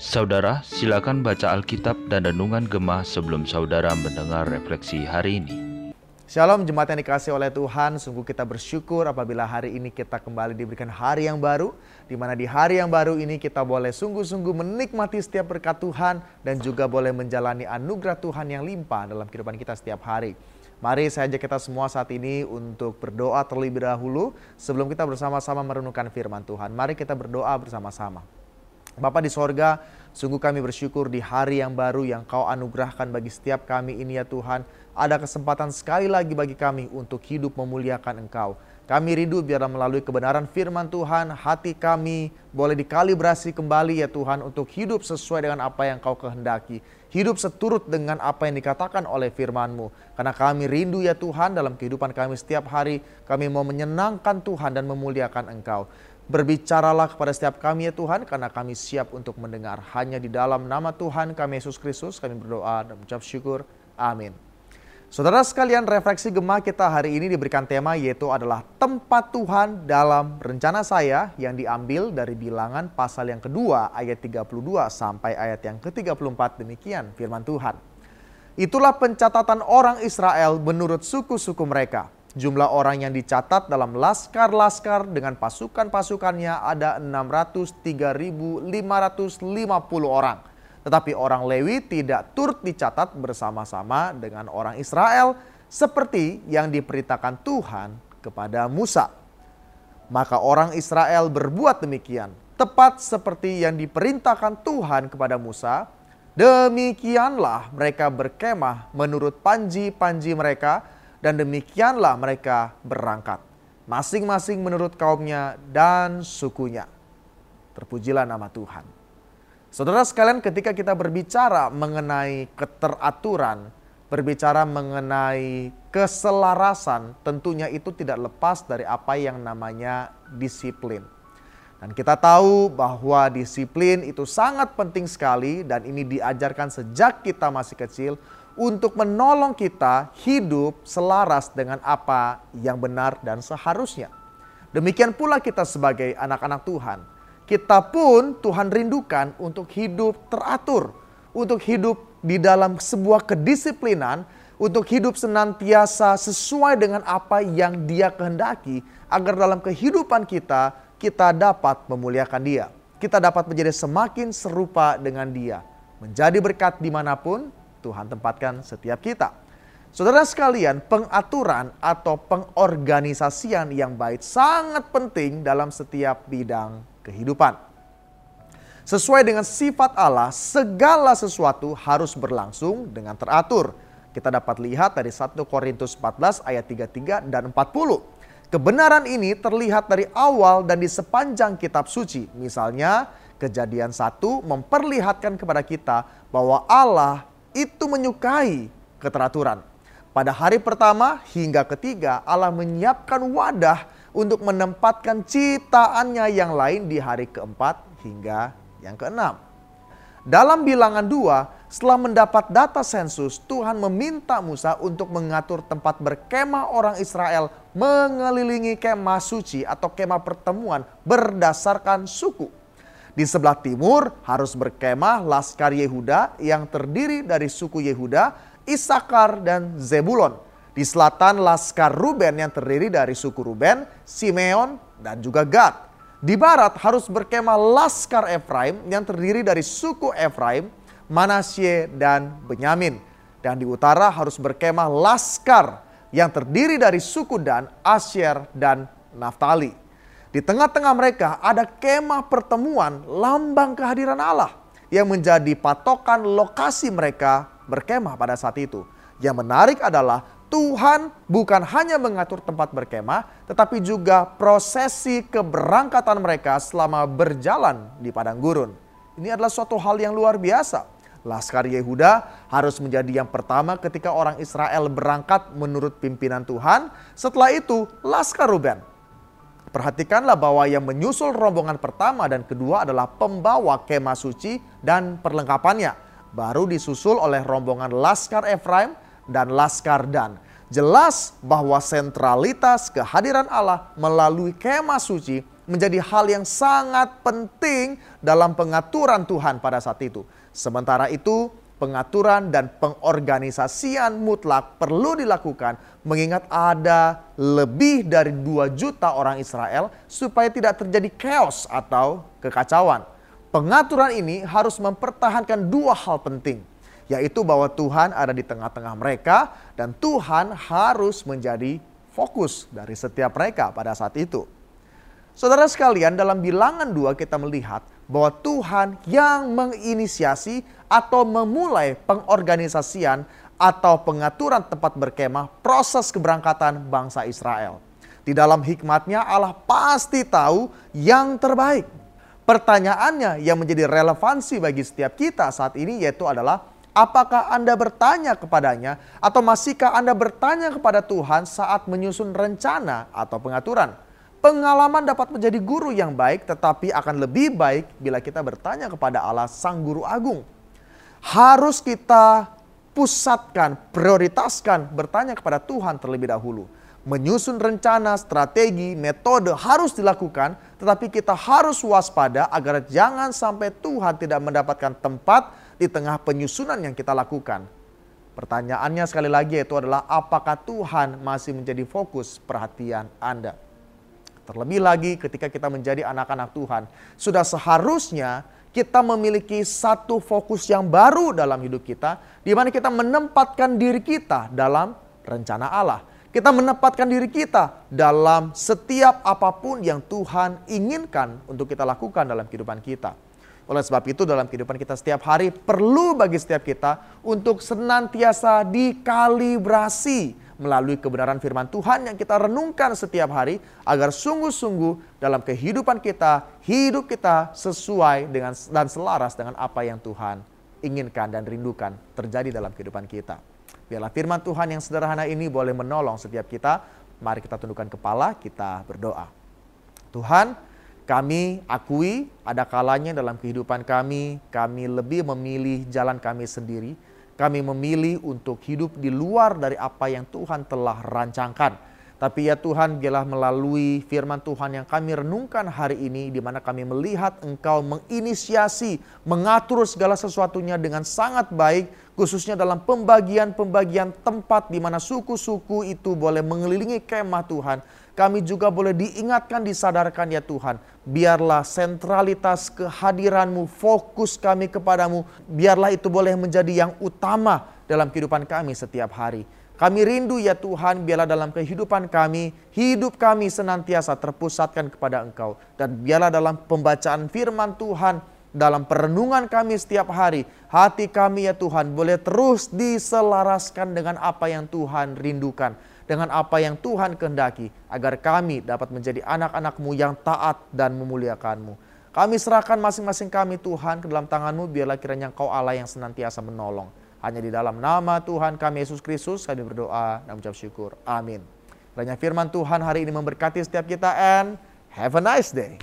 Saudara, silakan baca Alkitab dan Renungan Gemah sebelum saudara mendengar refleksi hari ini. Shalom jemaat yang dikasih oleh Tuhan, sungguh kita bersyukur apabila hari ini kita kembali diberikan hari yang baru, di mana di hari yang baru ini kita boleh sungguh-sungguh menikmati setiap berkat Tuhan dan juga boleh menjalani anugerah Tuhan yang limpah dalam kehidupan kita setiap hari. Mari saya ajak kita semua saat ini untuk berdoa terlebih dahulu sebelum kita bersama-sama merenungkan firman Tuhan. Mari kita berdoa bersama-sama. Bapa di sorga, sungguh kami bersyukur di hari yang baru yang kau anugerahkan bagi setiap kami ini ya Tuhan. Ada kesempatan sekali lagi bagi kami untuk hidup memuliakan Engkau. Kami rindu biarlah melalui kebenaran firman Tuhan, hati kami boleh dikalibrasi kembali ya Tuhan untuk hidup sesuai dengan apa yang kau kehendaki. Hidup seturut dengan apa yang dikatakan oleh firman-Mu. Karena kami rindu ya Tuhan dalam kehidupan kami setiap hari, kami mau menyenangkan Tuhan dan memuliakan Engkau. Berbicaralah kepada setiap kami ya Tuhan, karena kami siap untuk mendengar. Hanya di dalam nama Tuhan kami Yesus Kristus, kami berdoa dan mengucap syukur. Amin. Saudara sekalian, refleksi gemah kita hari ini diberikan tema yaitu adalah tempat Tuhan dalam rencana saya yang diambil dari bilangan pasal yang kedua ayat 32 sampai ayat yang ke-34 demikian firman Tuhan. Itulah pencatatan orang Israel menurut suku-suku mereka. Jumlah orang yang dicatat dalam laskar-laskar dengan pasukan-pasukannya ada 603.550 orang tetapi orang Lewi tidak turut dicatat bersama-sama dengan orang Israel seperti yang diperintahkan Tuhan kepada Musa. Maka orang Israel berbuat demikian, tepat seperti yang diperintahkan Tuhan kepada Musa. Demikianlah mereka berkemah menurut panji-panji mereka dan demikianlah mereka berangkat. Masing-masing menurut kaumnya dan sukunya. Terpujilah nama Tuhan. Saudara sekalian ketika kita berbicara mengenai keteraturan, berbicara mengenai keselarasan, tentunya itu tidak lepas dari apa yang namanya disiplin. Dan kita tahu bahwa disiplin itu sangat penting sekali dan ini diajarkan sejak kita masih kecil untuk menolong kita hidup selaras dengan apa yang benar dan seharusnya. Demikian pula kita sebagai anak-anak Tuhan kita pun Tuhan rindukan untuk hidup teratur, untuk hidup di dalam sebuah kedisiplinan, untuk hidup senantiasa sesuai dengan apa yang Dia kehendaki, agar dalam kehidupan kita kita dapat memuliakan Dia. Kita dapat menjadi semakin serupa dengan Dia, menjadi berkat di mana pun Tuhan tempatkan setiap kita. Saudara sekalian, pengaturan atau pengorganisasian yang baik sangat penting dalam setiap bidang kehidupan. Sesuai dengan sifat Allah, segala sesuatu harus berlangsung dengan teratur. Kita dapat lihat dari 1 Korintus 14 ayat 33 dan 40. Kebenaran ini terlihat dari awal dan di sepanjang kitab suci. Misalnya, kejadian satu memperlihatkan kepada kita bahwa Allah itu menyukai keteraturan. Pada hari pertama hingga ketiga, Allah menyiapkan wadah untuk menempatkan ciptaannya yang lain di hari keempat hingga yang keenam. Dalam bilangan dua, setelah mendapat data sensus, Tuhan meminta Musa untuk mengatur tempat berkemah orang Israel mengelilingi kemah suci atau kemah pertemuan berdasarkan suku. Di sebelah timur harus berkemah Laskar Yehuda yang terdiri dari suku Yehuda, Isakar, dan Zebulon di selatan Laskar Ruben yang terdiri dari suku Ruben, Simeon, dan juga Gad. Di barat harus berkemah Laskar Efraim yang terdiri dari suku Efraim, Manasye, dan Benyamin. Dan di utara harus berkemah Laskar yang terdiri dari suku Dan, Asyer, dan Naftali. Di tengah-tengah mereka ada kemah pertemuan lambang kehadiran Allah yang menjadi patokan lokasi mereka berkemah pada saat itu. Yang menarik adalah Tuhan bukan hanya mengatur tempat berkemah, tetapi juga prosesi keberangkatan mereka selama berjalan di padang gurun. Ini adalah suatu hal yang luar biasa. Laskar Yehuda harus menjadi yang pertama ketika orang Israel berangkat menurut pimpinan Tuhan. Setelah itu, Laskar Ruben. Perhatikanlah bahwa yang menyusul rombongan pertama dan kedua adalah pembawa kemah suci dan perlengkapannya. Baru disusul oleh rombongan Laskar Efraim dan Laskar Dan. Jelas bahwa sentralitas kehadiran Allah melalui kemah suci menjadi hal yang sangat penting dalam pengaturan Tuhan pada saat itu. Sementara itu, pengaturan dan pengorganisasian mutlak perlu dilakukan mengingat ada lebih dari 2 juta orang Israel supaya tidak terjadi chaos atau kekacauan. Pengaturan ini harus mempertahankan dua hal penting, yaitu bahwa Tuhan ada di tengah-tengah mereka dan Tuhan harus menjadi fokus dari setiap mereka pada saat itu. Saudara sekalian, dalam bilangan dua kita melihat bahwa Tuhan yang menginisiasi atau memulai pengorganisasian atau pengaturan tempat berkemah proses keberangkatan bangsa Israel. Di dalam hikmatnya Allah pasti tahu yang terbaik. Pertanyaannya yang menjadi relevansi bagi setiap kita saat ini yaitu adalah apakah Anda bertanya kepadanya atau masihkah Anda bertanya kepada Tuhan saat menyusun rencana atau pengaturan? Pengalaman dapat menjadi guru yang baik, tetapi akan lebih baik bila kita bertanya kepada Allah, Sang Guru Agung. Harus kita pusatkan, prioritaskan, bertanya kepada Tuhan terlebih dahulu. Menyusun rencana, strategi, metode harus dilakukan, tetapi kita harus waspada agar jangan sampai Tuhan tidak mendapatkan tempat di tengah penyusunan yang kita lakukan. Pertanyaannya sekali lagi itu adalah apakah Tuhan masih menjadi fokus perhatian Anda? Terlebih lagi ketika kita menjadi anak-anak Tuhan, sudah seharusnya kita memiliki satu fokus yang baru dalam hidup kita, di mana kita menempatkan diri kita dalam rencana Allah. Kita menempatkan diri kita dalam setiap apa pun yang Tuhan inginkan untuk kita lakukan dalam kehidupan kita. Oleh sebab itu dalam kehidupan kita setiap hari perlu bagi setiap kita untuk senantiasa dikalibrasi melalui kebenaran firman Tuhan yang kita renungkan setiap hari agar sungguh-sungguh dalam kehidupan kita, hidup kita sesuai dengan dan selaras dengan apa yang Tuhan inginkan dan rindukan terjadi dalam kehidupan kita. Biarlah firman Tuhan yang sederhana ini boleh menolong setiap kita. Mari kita tundukkan kepala, kita berdoa. Tuhan, kami akui ada kalanya dalam kehidupan kami, kami lebih memilih jalan kami sendiri kami memilih untuk hidup di luar dari apa yang Tuhan telah rancangkan. Tapi ya Tuhan, biarlah melalui firman Tuhan yang kami renungkan hari ini, di mana kami melihat Engkau menginisiasi, mengatur segala sesuatunya dengan sangat baik, khususnya dalam pembagian-pembagian tempat di mana suku-suku itu boleh mengelilingi kemah Tuhan kami juga boleh diingatkan, disadarkan ya Tuhan. Biarlah sentralitas kehadiranmu, fokus kami kepadamu. Biarlah itu boleh menjadi yang utama dalam kehidupan kami setiap hari. Kami rindu ya Tuhan, biarlah dalam kehidupan kami, hidup kami senantiasa terpusatkan kepada Engkau. Dan biarlah dalam pembacaan firman Tuhan, dalam perenungan kami setiap hari, hati kami ya Tuhan boleh terus diselaraskan dengan apa yang Tuhan rindukan dengan apa yang Tuhan kehendaki agar kami dapat menjadi anak-anakmu yang taat dan memuliakanmu. Kami serahkan masing-masing kami Tuhan ke dalam tanganmu biarlah kiranya Engkau Allah yang senantiasa menolong. Hanya di dalam nama Tuhan kami Yesus Kristus kami berdoa dan mengucap syukur. Amin. Kiranya firman Tuhan hari ini memberkati setiap kita and have a nice day.